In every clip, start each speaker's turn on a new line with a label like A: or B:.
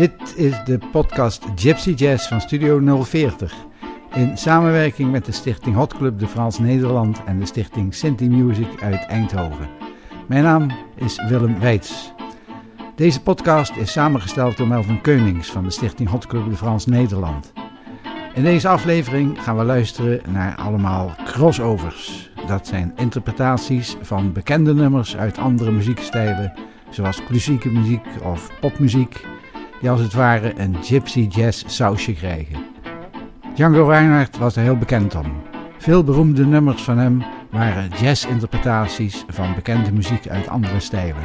A: Dit is de podcast Gypsy Jazz van Studio 040. In samenwerking met de stichting Hot Club de Frans Nederland en de stichting Sinti Music uit Eindhoven. Mijn naam is Willem Weits. Deze podcast is samengesteld door Melvin Keunings van de stichting Hot Club de Frans Nederland. In deze aflevering gaan we luisteren naar allemaal crossovers. Dat zijn interpretaties van bekende nummers uit andere muziekstijlen, zoals klassieke muziek of popmuziek, die als het ware een gypsy jazz sausje krijgen. Django Reinhardt was er heel bekend om. Veel beroemde nummers van hem waren jazzinterpretaties van bekende muziek uit andere stijlen.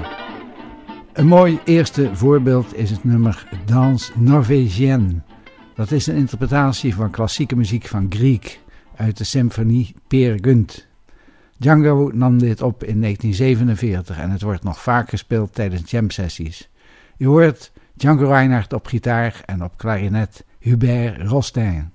A: Een mooi eerste voorbeeld is het nummer Danse Norvégienne. Dat is een interpretatie van klassieke muziek van Grieg uit de symfonie Peer Gynt. Django nam dit op in 1947 en het wordt nog vaak gespeeld tijdens jam sessies. U hoort Django Reinhardt op gitaar en op klarinet Hubert Rostin.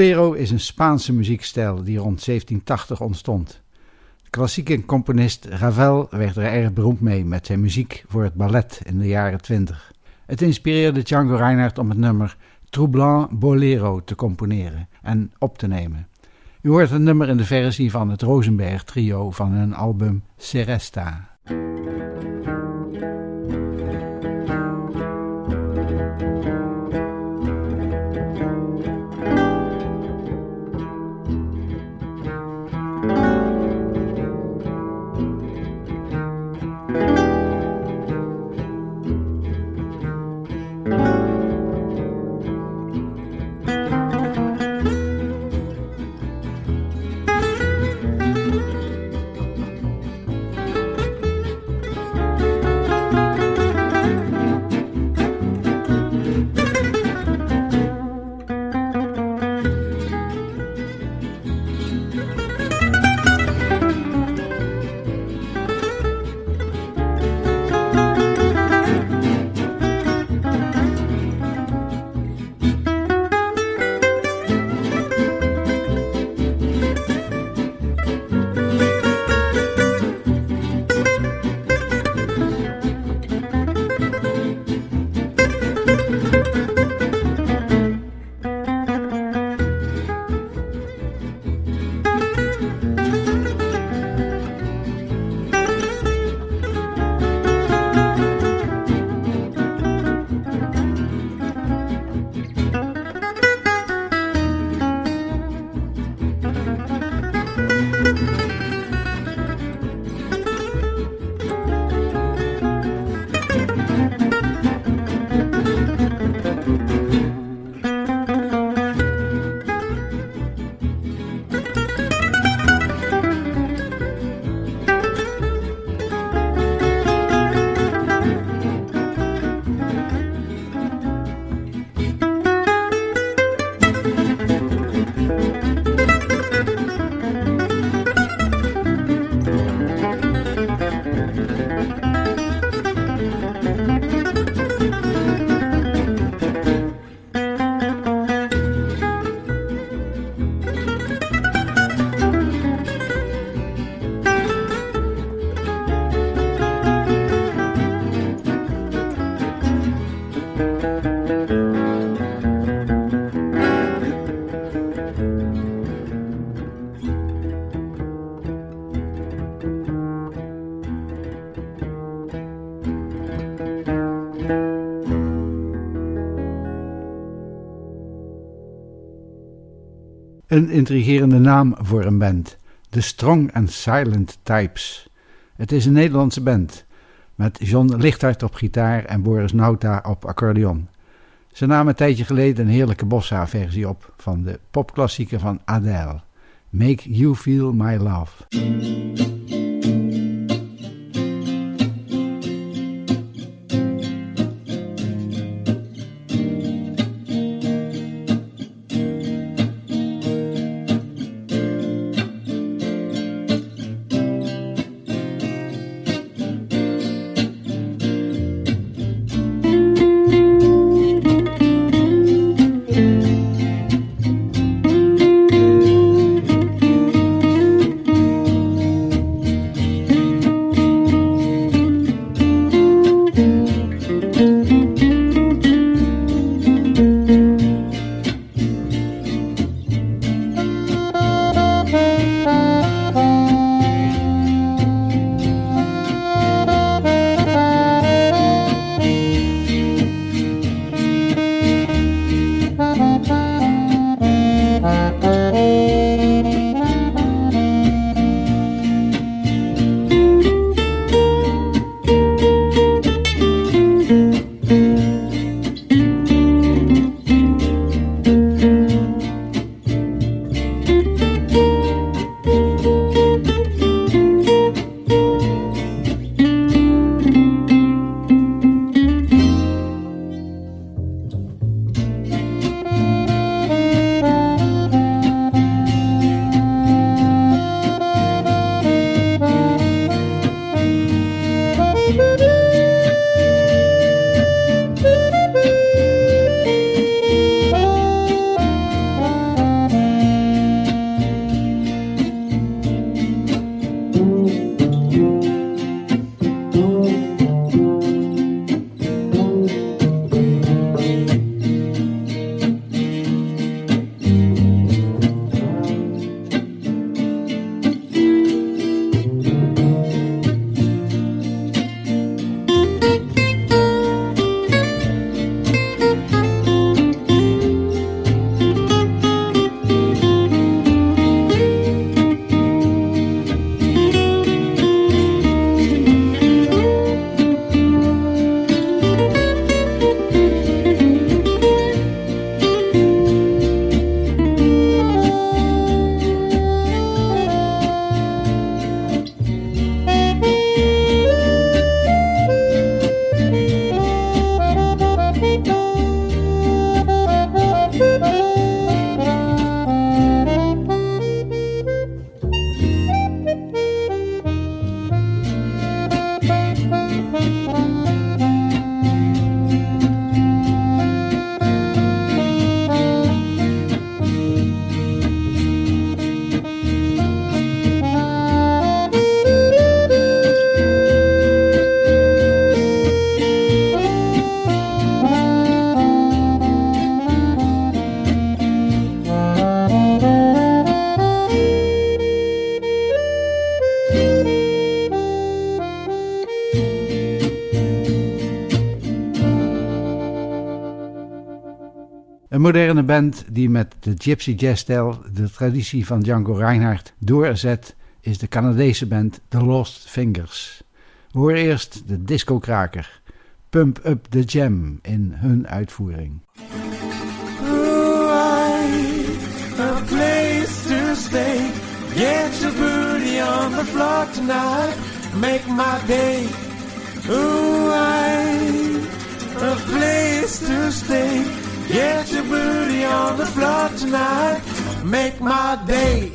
A: Bolero is een Spaanse muziekstijl die rond 1780 ontstond. De klassieke componist Ravel werd er erg beroemd mee met zijn muziek voor het ballet in de jaren 20. Het inspireerde Django Reinhardt om het nummer Troublant Bolero te componeren en op te nemen. U hoort het nummer in de versie van het Rosenberg trio van hun album Seresta. Een intrigerende naam voor een band. The Strong and Silent Types. Het is een Nederlandse band. Met John Lichthart op gitaar en Boris Nauta op accordeon. Ze namen een tijdje geleden een heerlijke bossa-versie op van de popklassieker van Adele. Make You Feel My Love. Moderne band die met de Gypsy Jazz-stijl de traditie van Django Reinhardt doorzet, is de Canadese band The Lost Fingers. Horen eerst de disco-kraker Pump Up the Jam in hun uitvoering. a place to stay. Get booty on the floor tonight. Make my day. Ooh, I, a place to stay. Get your booty on the floor tonight. Make my day.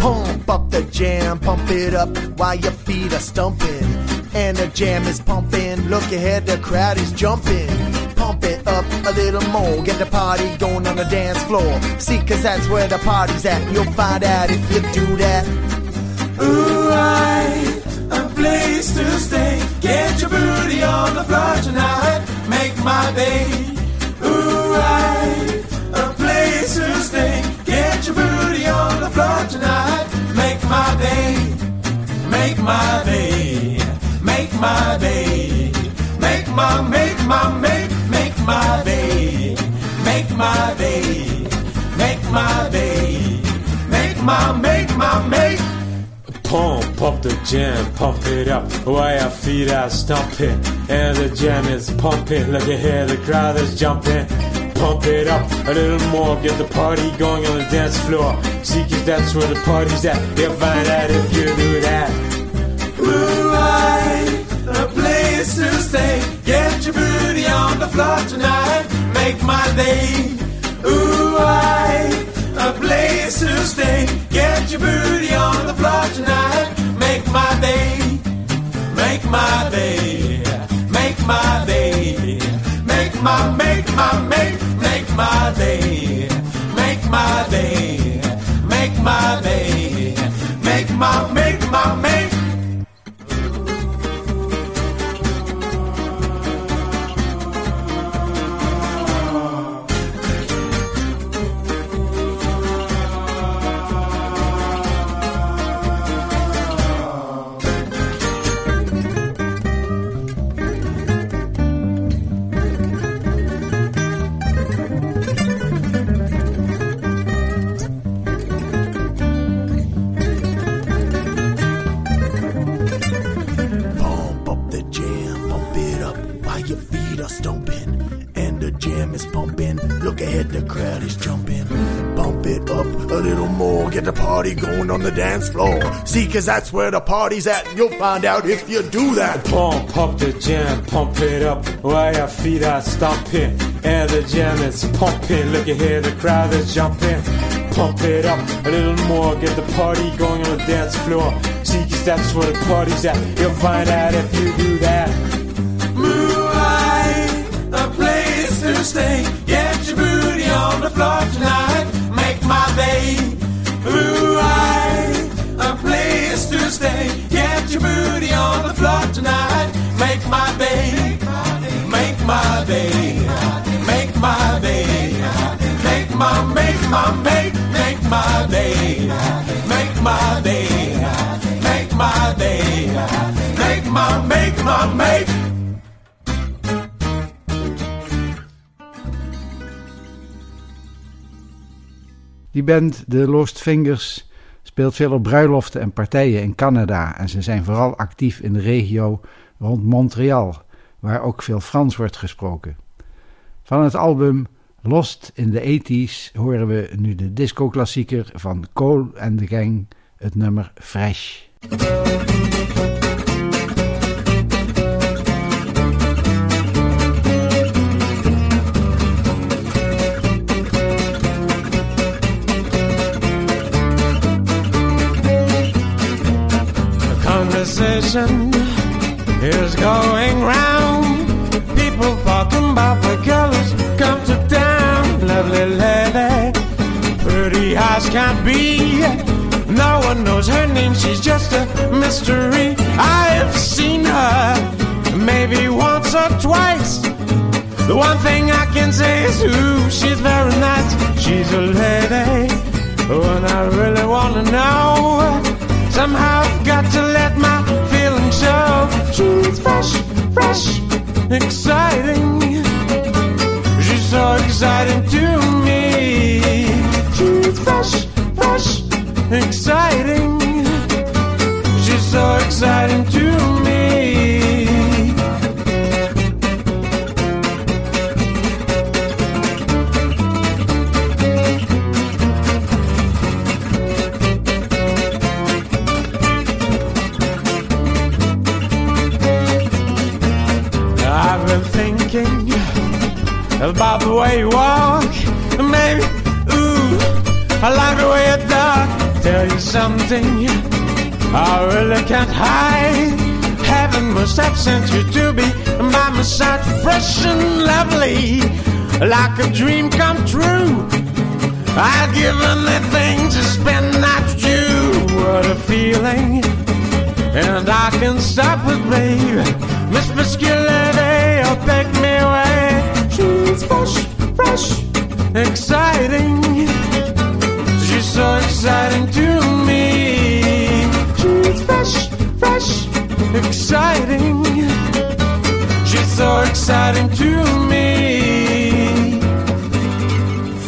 A: Pump up the jam, pump it up while your feet are stumping. And the jam is pumping. Look ahead, the crowd is jumping pump it up a little more. Get the party going on the dance floor. See, cause that's where the party's at. You'll find out if you do that. Ooh, I, a place to stay. Get your booty on the floor tonight. Make my day. Ooh, I, a place to stay. Get your booty on the floor tonight.
B: Make my day. Make my day. Make my day. Make my, make my, make my day, make my day, make my day, make my, make my, make.
C: Pump up the jam, pump it up while your feet are stomping. And the jam is pumping, look ahead, the crowd is jumping. Pump it up a little more, get the party going on the dance floor. See, cause that's where the party's at. You'll find out if you do that.
B: Ooh, I, place to stay. Get your booty on the floor tonight, make my day. Ooh, I, a place to stay. Get your booty on the floor tonight, make my day. Make my day, make my day, make my, make my, make, make my day, make my day, make my day,
D: dance floor. See, cause that's where the party's at, and you'll find out if you do that.
C: Pump up the jam, pump it up while your feet are stomping. And the jam is pumping, look ahead, the crowd is jumping. Pump it up a little more, get the party going on the dance floor. See, cause that's where the party's at. You'll find out if you do that.
B: Moonlight, a place to stay. Get your booty on the floor tonight. Make my day. Moonlight, a Get your booty on the floor tonight. Make my day. Make my day. Make my day. Make my, make my, make, make my day. Make my day. Make my day. Make my, make my, make.
A: Die band, de Lost Fingers, speelt veel op bruiloften en partijen in Canada en ze zijn vooral actief in de regio rond Montreal, waar ook veel Frans wordt gesproken. Van het album Lost in the 80s horen we nu de disco-klassieker van Cole de Gang, het nummer Fresh.
C: Conversation is going round. People talking about the girls come to town. Lovely lady, pretty eyes can't be. No one knows her name, she's just a mystery. I've seen her maybe once or twice. The one thing I can say is, ooh, she's very nice. She's a lady, and I really wanna know. Somehow I've got to let my. She's fresh, fresh, exciting. She's so exciting to me. She's fresh, fresh, exciting. She's so exciting to me. The way you walk. Maybe, ooh, I like the way you talk. Tell you something I really can't hide. Heaven must have sent you to be by my side, fresh and lovely, like a dream come true. I'd give anything to spend night with you. What a feeling and I can stop it, babe. Miss Musculity, oh, take me fresh, fresh, exciting. She's so exciting to me. She's fresh, fresh, exciting. She's so exciting to me.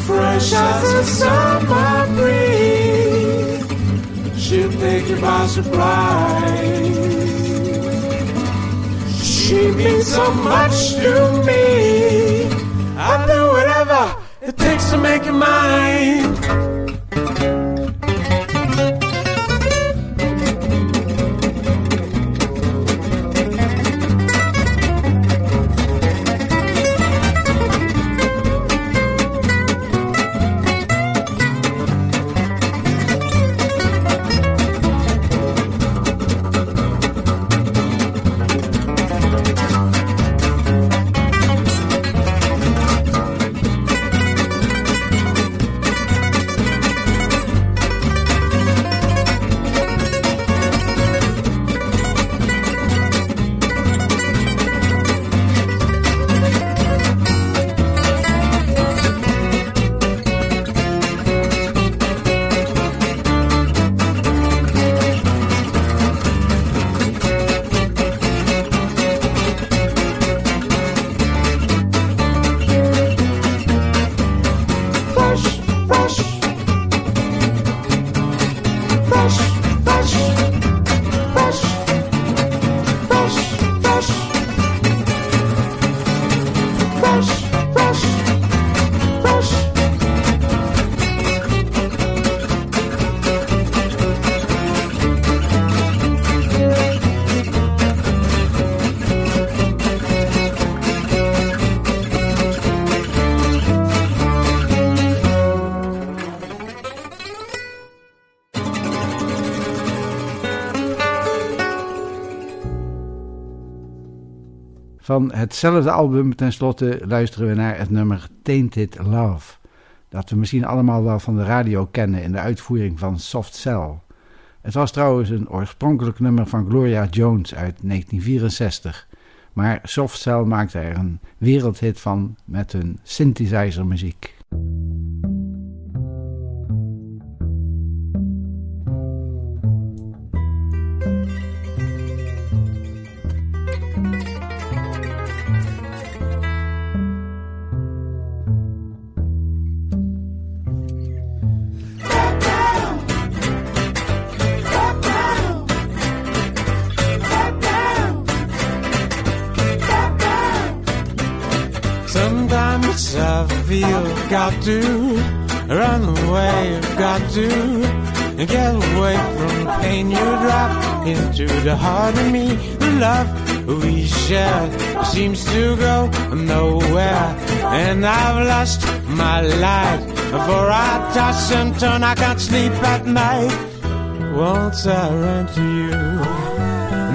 C: Fresh as a summer breeze. She'll take you by surprise. She means so much to me to make you mine.
A: Van hetzelfde album tenslotte luisteren we naar het nummer Tainted Love. Dat we misschien allemaal wel van de radio kennen in de uitvoering van Soft Cell. Het was trouwens een oorspronkelijk nummer van Gloria Jones uit 1964. Maar Soft Cell maakte er een wereldhit van met hun synthesizermuziek.
C: Sometimes got to run away, I've got to get away from the pain you drop into the heart of me. The love we shared seems to go nowhere, and I've lost my light. For I toss and turn, I can't sleep at night. Once I ran to you,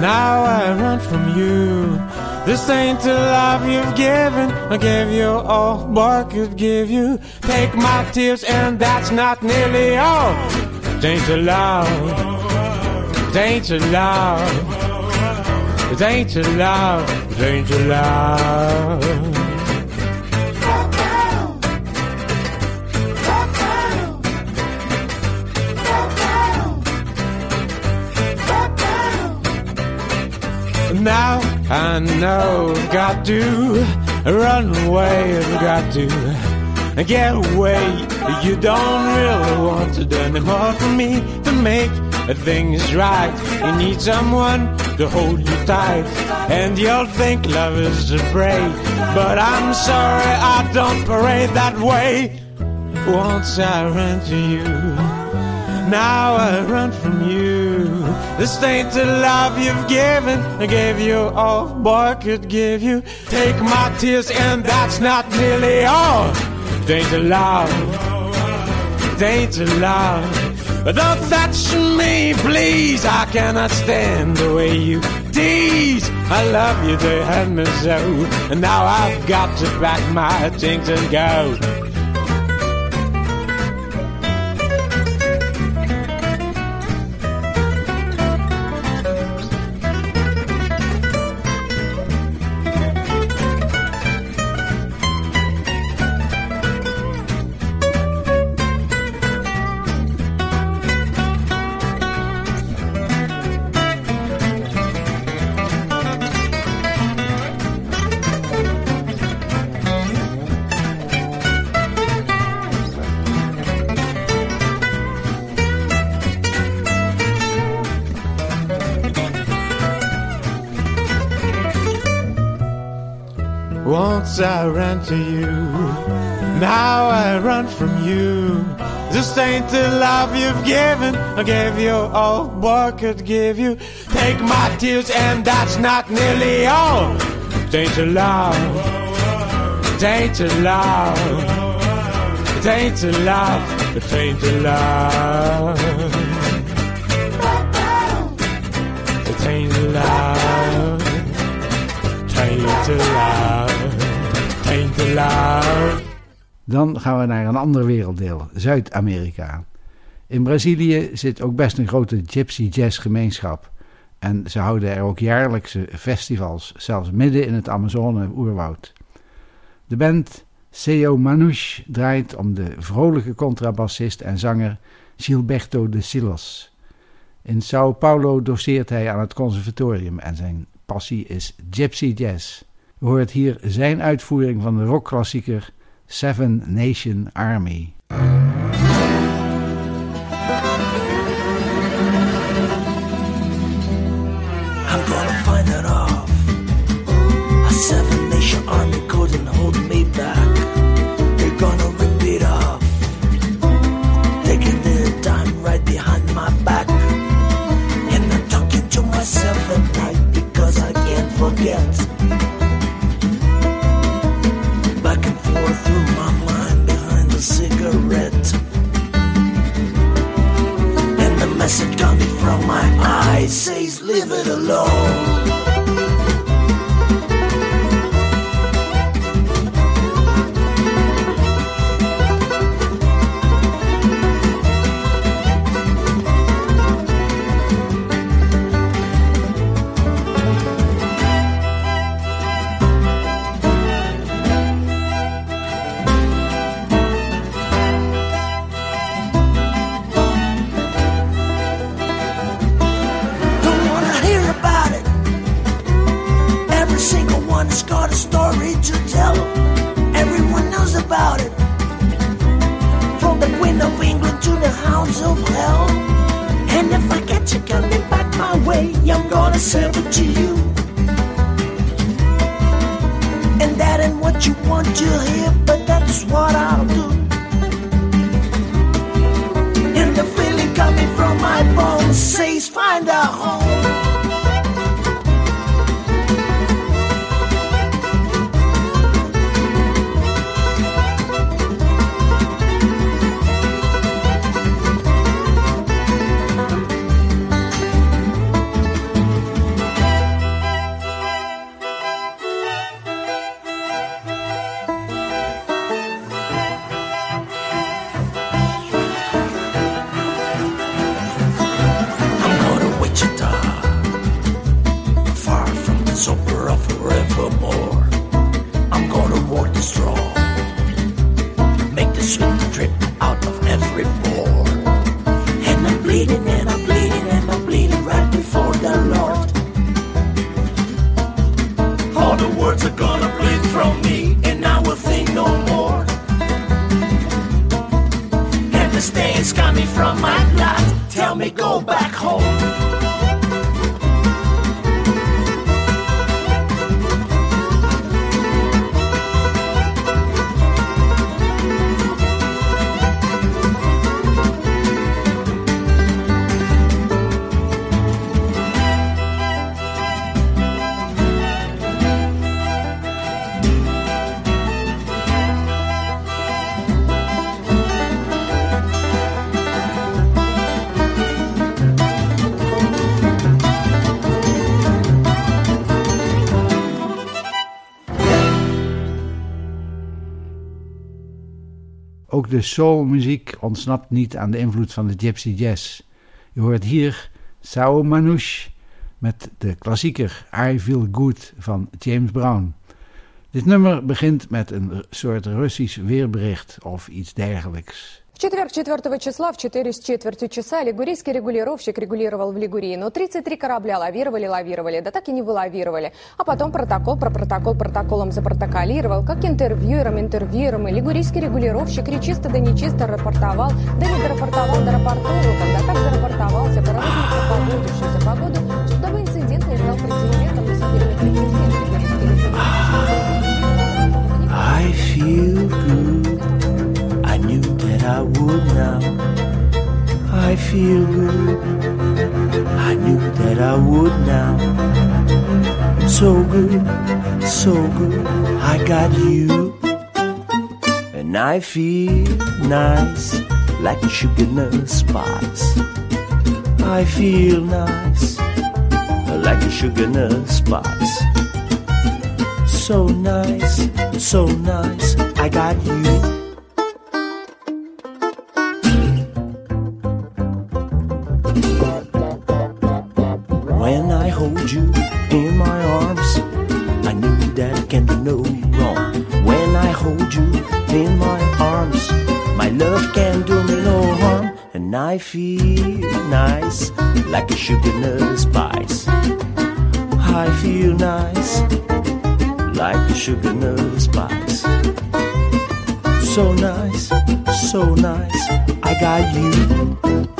C: now I run from you. This ain't the love you've given. I gave you all I could give you. Take my tears, and that's not nearly all. It ain't a love. It ain't a love. It ain't a love. It ain't a love. Now I know I've got to run away, I've got to get away. You don't really want to do anymore for me to make things right. You need someone to hold you tight, and you'll think love is a break. But I'm sorry, I don't parade that way. Once I ran to you. Now I run from you. This ain't the love you've given. I gave you all boy could give you. Take my tears, and that's not nearly all. It ain't a love. It ain't a love. Don't touch me, please. I cannot stand the way you tease. I love you, they had me so. And now I've got to pack my things and go. Once I ran to you, now I run from you. This ain't the love you've given. I gave you all what could give you. Take my tears, and that's not nearly all. It ain't a love. It ain't a love. It ain't a love. It ain't a love.
A: Dan gaan we naar een ander werelddeel, Zuid-Amerika. In Brazilië zit ook best een grote gypsy jazz gemeenschap. En ze houden er ook jaarlijkse festivals, zelfs midden in het Amazone-oerwoud. De band Seo Manouche draait om de vrolijke contrabassist en zanger Gilberto de Silos. In Sao Paulo doseert hij aan het conservatorium en zijn passie is gypsy jazz. Hoort hier zijn uitvoering van de rockklassieker Seven Nation Army.
E: My eyes says, Leave it alone. The stains coming from my blood tell me go back home.
A: Ook de soulmuziek ontsnapt niet aan de invloed van de gypsy jazz. Je hoort hier Sao Manouche met de klassieker I Feel Good van James Brown. Dit nummer begint met een soort Russisch weerbericht of iets dergelijks.
F: В четверг 4 числа в 4 с четвертью часа лигурийский регулировщик регулировал в Лигурии, но 33 корабля лавировали, лавировали, да так и не вылавировали. А потом протокол про протокол протоколом запротоколировал, как интервьюером интервьюером, и лигурийский регулировщик речисто да нечисто рапортовал, да не дорапортовал до рапортуру, когда так зарапортовался, паровозник погодившийся погоду, судовой инцидент не стал прецедентом, и не прецедент лигурийский регулировщик.
D: feel good. I would now. I feel good. I knew that I would now. So good, so good, I got you. And I feel nice, like sugar nut spice. I feel nice, like a sugar nut spice. So nice, so nice, I got you. And I feel nice, like a sugar nut spice. I feel nice, like a sugar nut spice. So nice, so nice, I got you.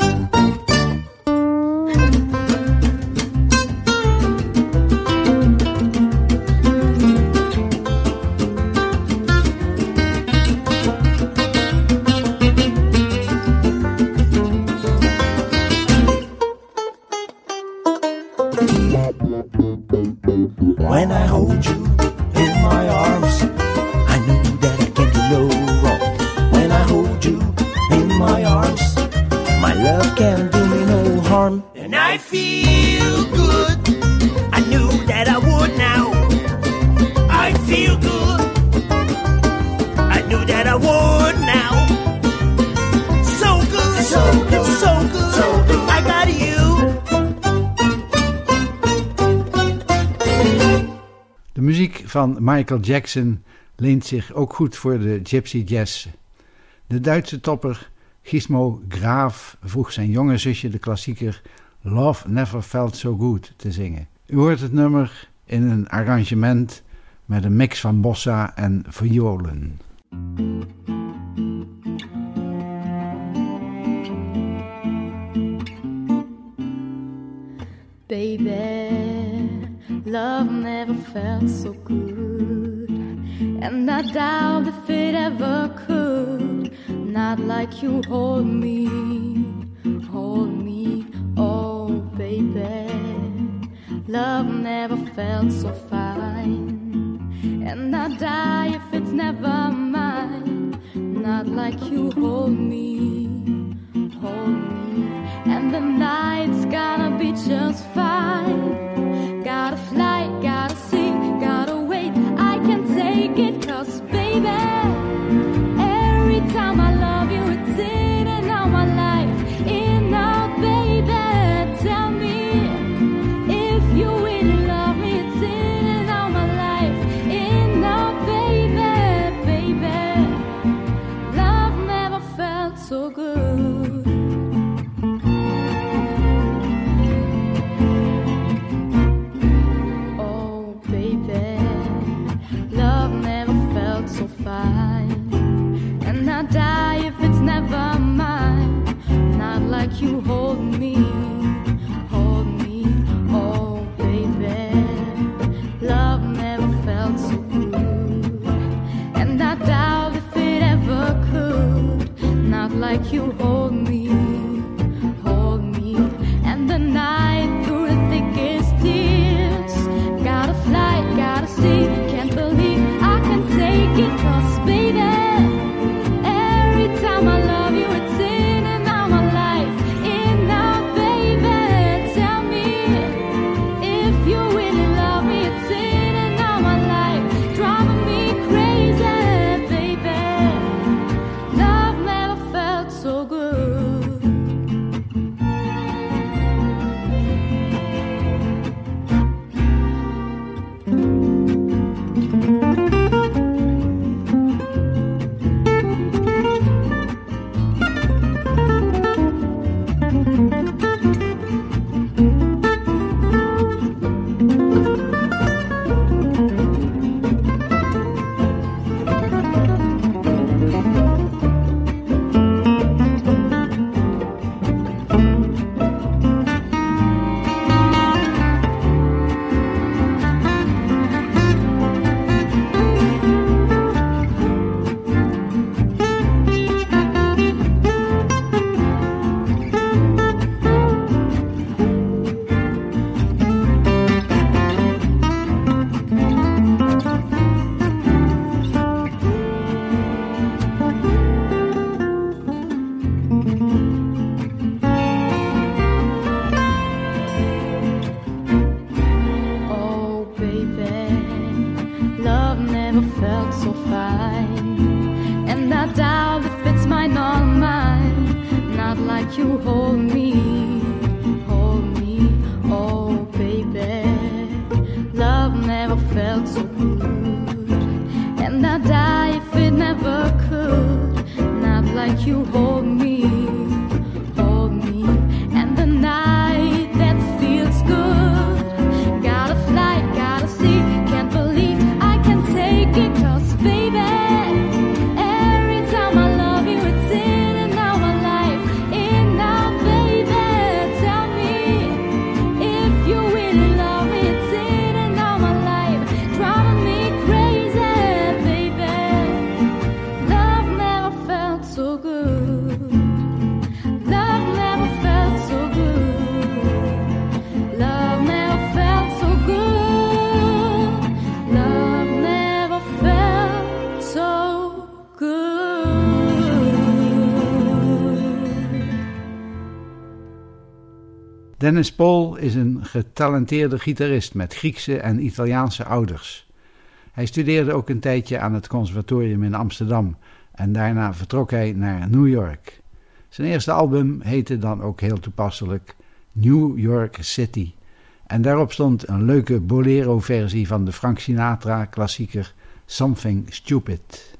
A: Michael Jackson leent zich ook goed voor de gypsy jazz. De Duitse topper Gizmo Graaf vroeg zijn jonge zusje de klassieker Love Never Felt So Good te zingen. U hoort het nummer in een arrangement met een mix van bossa en violen.
G: Baby, love never felt so good. And I doubt if it ever could. Not like you hold me, hold me, oh baby. Love never felt so fine. And I die if it's never mine. Not like you hold me, hold me. And the night's gonna be just fine. Baby,
A: Dennis Paul is een getalenteerde gitarist met Griekse en Italiaanse ouders. Hij studeerde ook een tijdje aan het conservatorium in Amsterdam en daarna vertrok hij naar New York. Zijn eerste album heette dan ook heel toepasselijk New York City. En daarop stond een leuke bolero-versie van de Frank Sinatra-klassieker Something Stupid.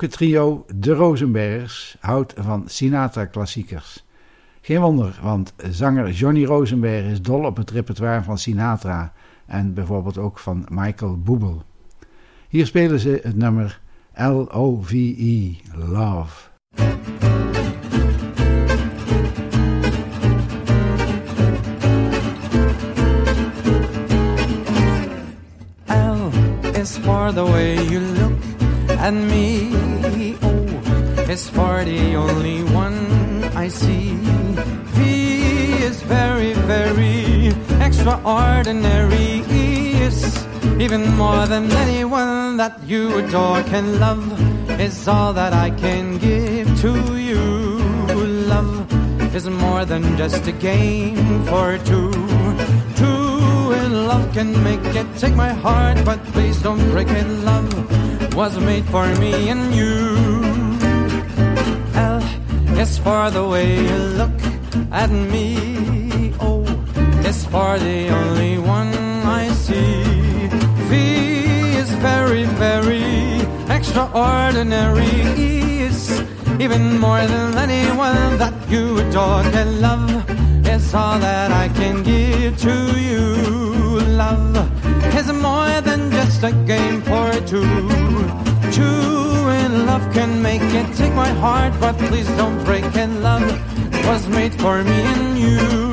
A: Het trio De Rosenbergers houdt van Sinatra-klassiekers. Geen wonder, want zanger Johnny Rosenberg is dol op het repertoire van Sinatra en bijvoorbeeld ook van Michael Boebel. Hier spelen ze het nummer L-O-V-E, Love.
H: L is for the way you look at me. O is for the only one I see. V is very, very extraordinary. E is even more than anyone that you adore can love. Is all that I can give to you. Love is more than just a game for two. Two in love can make it. Take my heart, but please don't break it. Love was made for me and you. L is for the way you look at me. O is for the only one I see. V is very, very extraordinary. E is even more than anyone that you adore And love. Is all that I can give to you. Love is more than just a game for two. Two in love can make it. Take my heart, but please don't break it. Love was made for me and you.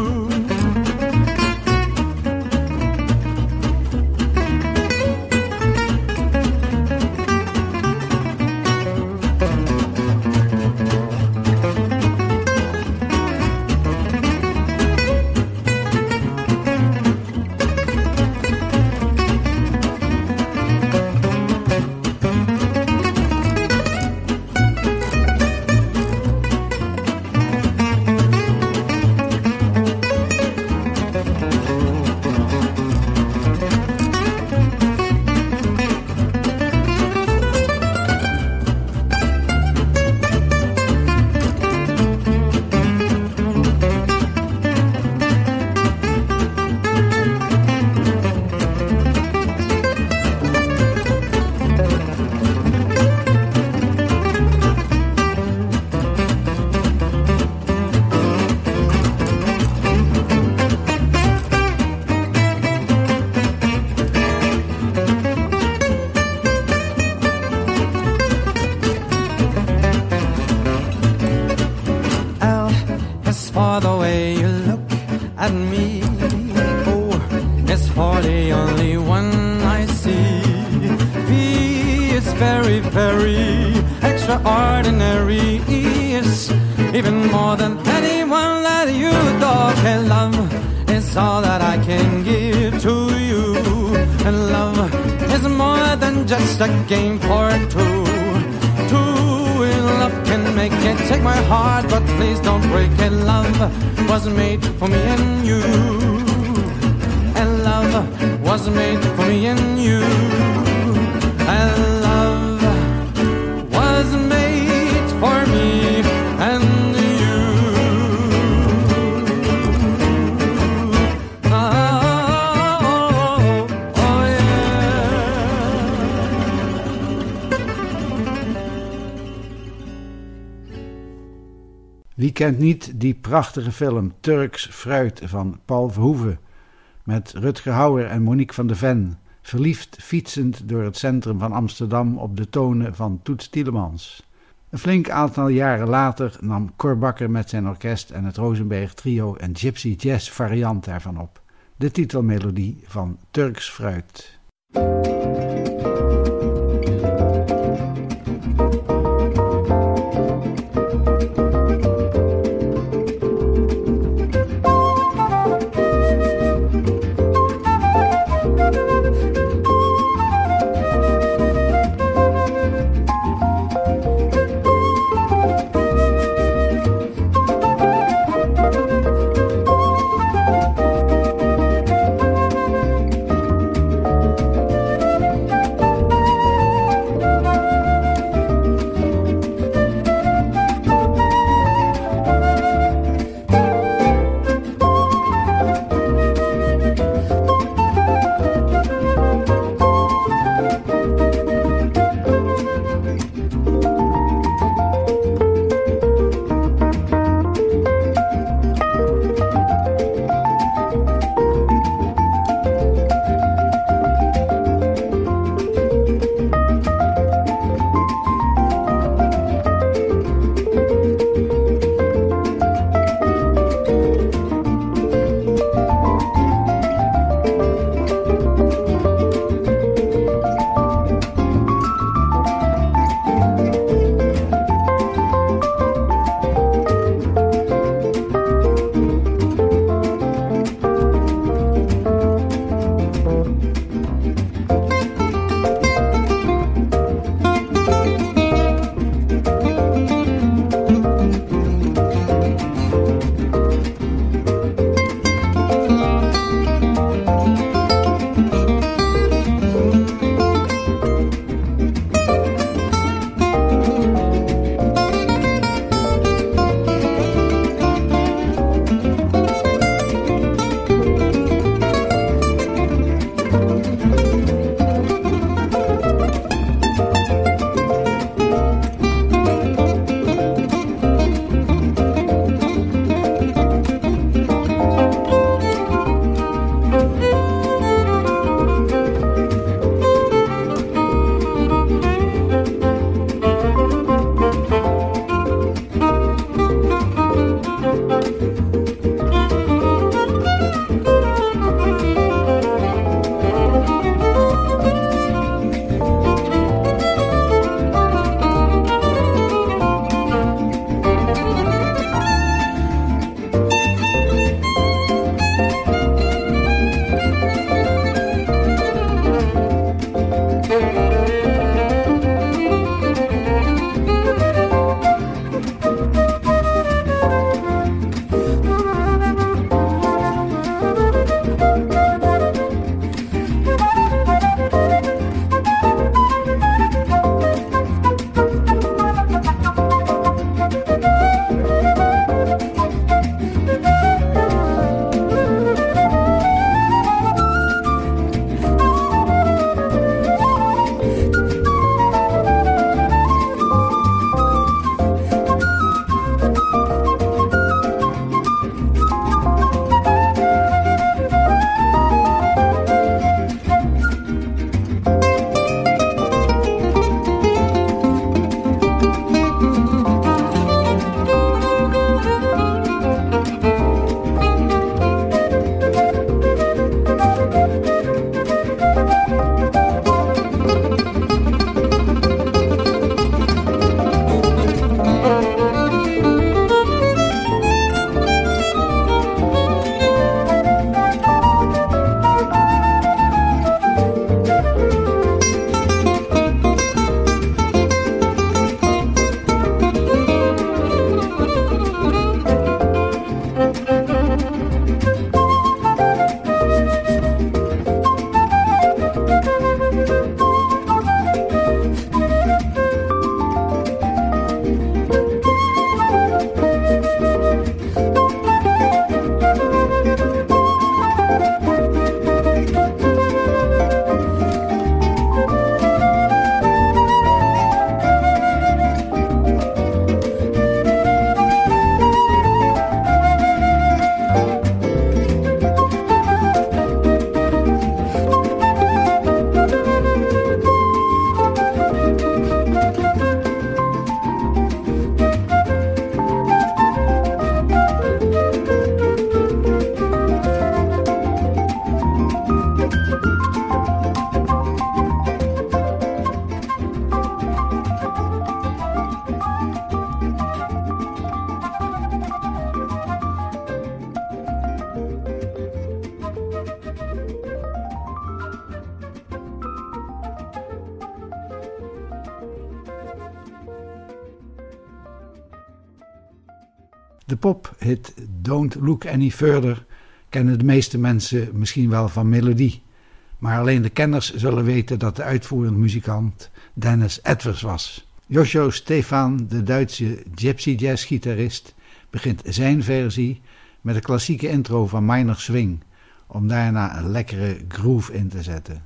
H: A game for two. Two in love can make it. Take my heart, but please don't break it. Love was made for me and you. And love was made for me and you.
A: Kent niet die prachtige film Turks Fruit van Paul Verhoeven met Rutger Hauer en Monique van de Ven, verliefd fietsend door het centrum van Amsterdam op de tonen van Toets Tielemans. Een flink aantal jaren later nam Cor Bakker met zijn orkest en het Rosenberg trio een gypsy jazz variant daarvan op. De titelmelodie van Turks Fruit. Look Any Further kennen de meeste mensen misschien wel van melodie. Maar alleen de kenners zullen weten dat de uitvoerend muzikant Dennis Edwards was. Joshua Stefan, de Duitse gypsy jazz gitarist, begint zijn versie met een klassieke intro van Minor Swing, om daarna een lekkere groove in te zetten.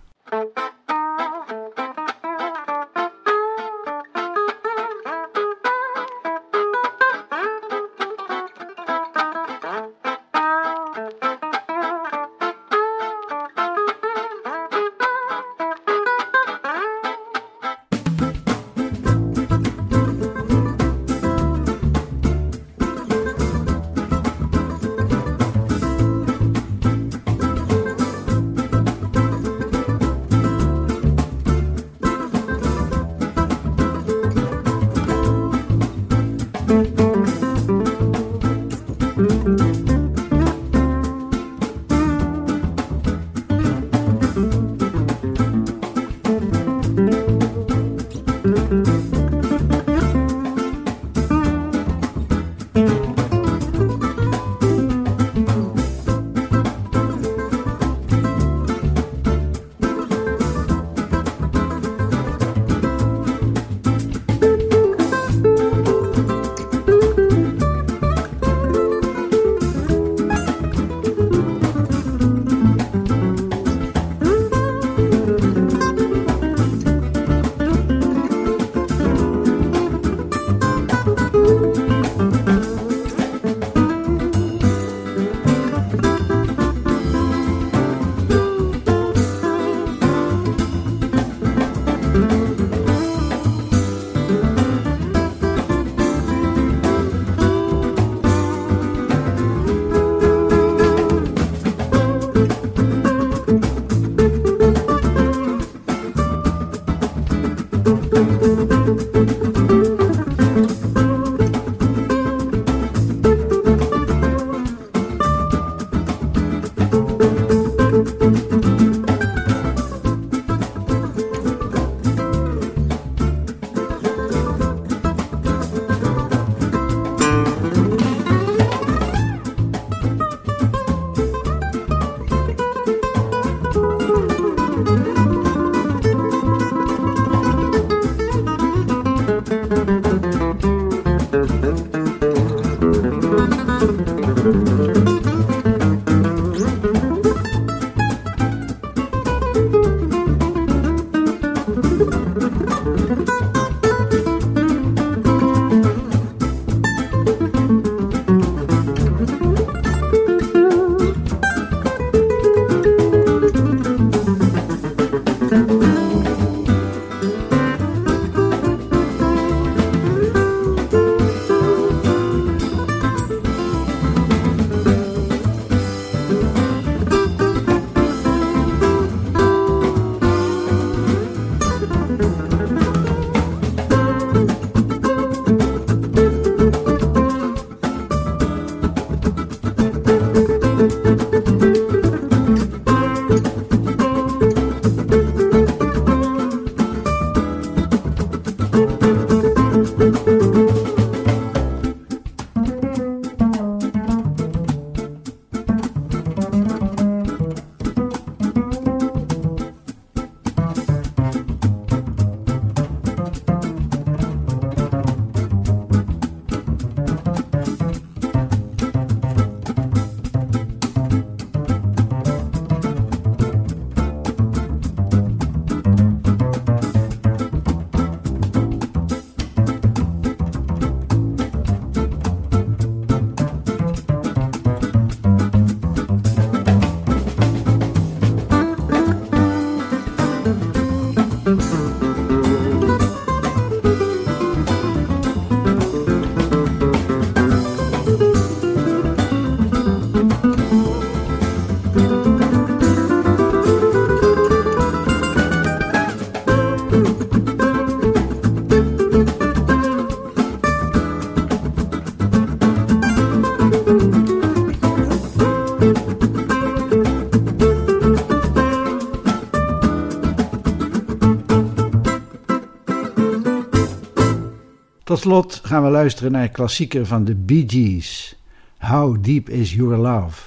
A: Slot gaan we luisteren naar een klassieker van de Bee Gees. How Deep Is Your Love?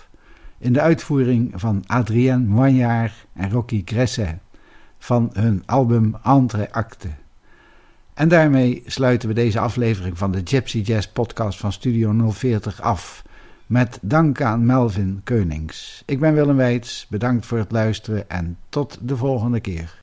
A: In de uitvoering van Adrien Moignard en Rocky Gresset van hun album Entre Acte. En daarmee sluiten we deze aflevering van de Gypsy Jazz podcast van Studio 040 af. Met dank aan Melvin Keunings. Ik ben Willem Weits, bedankt voor het luisteren en tot de volgende keer.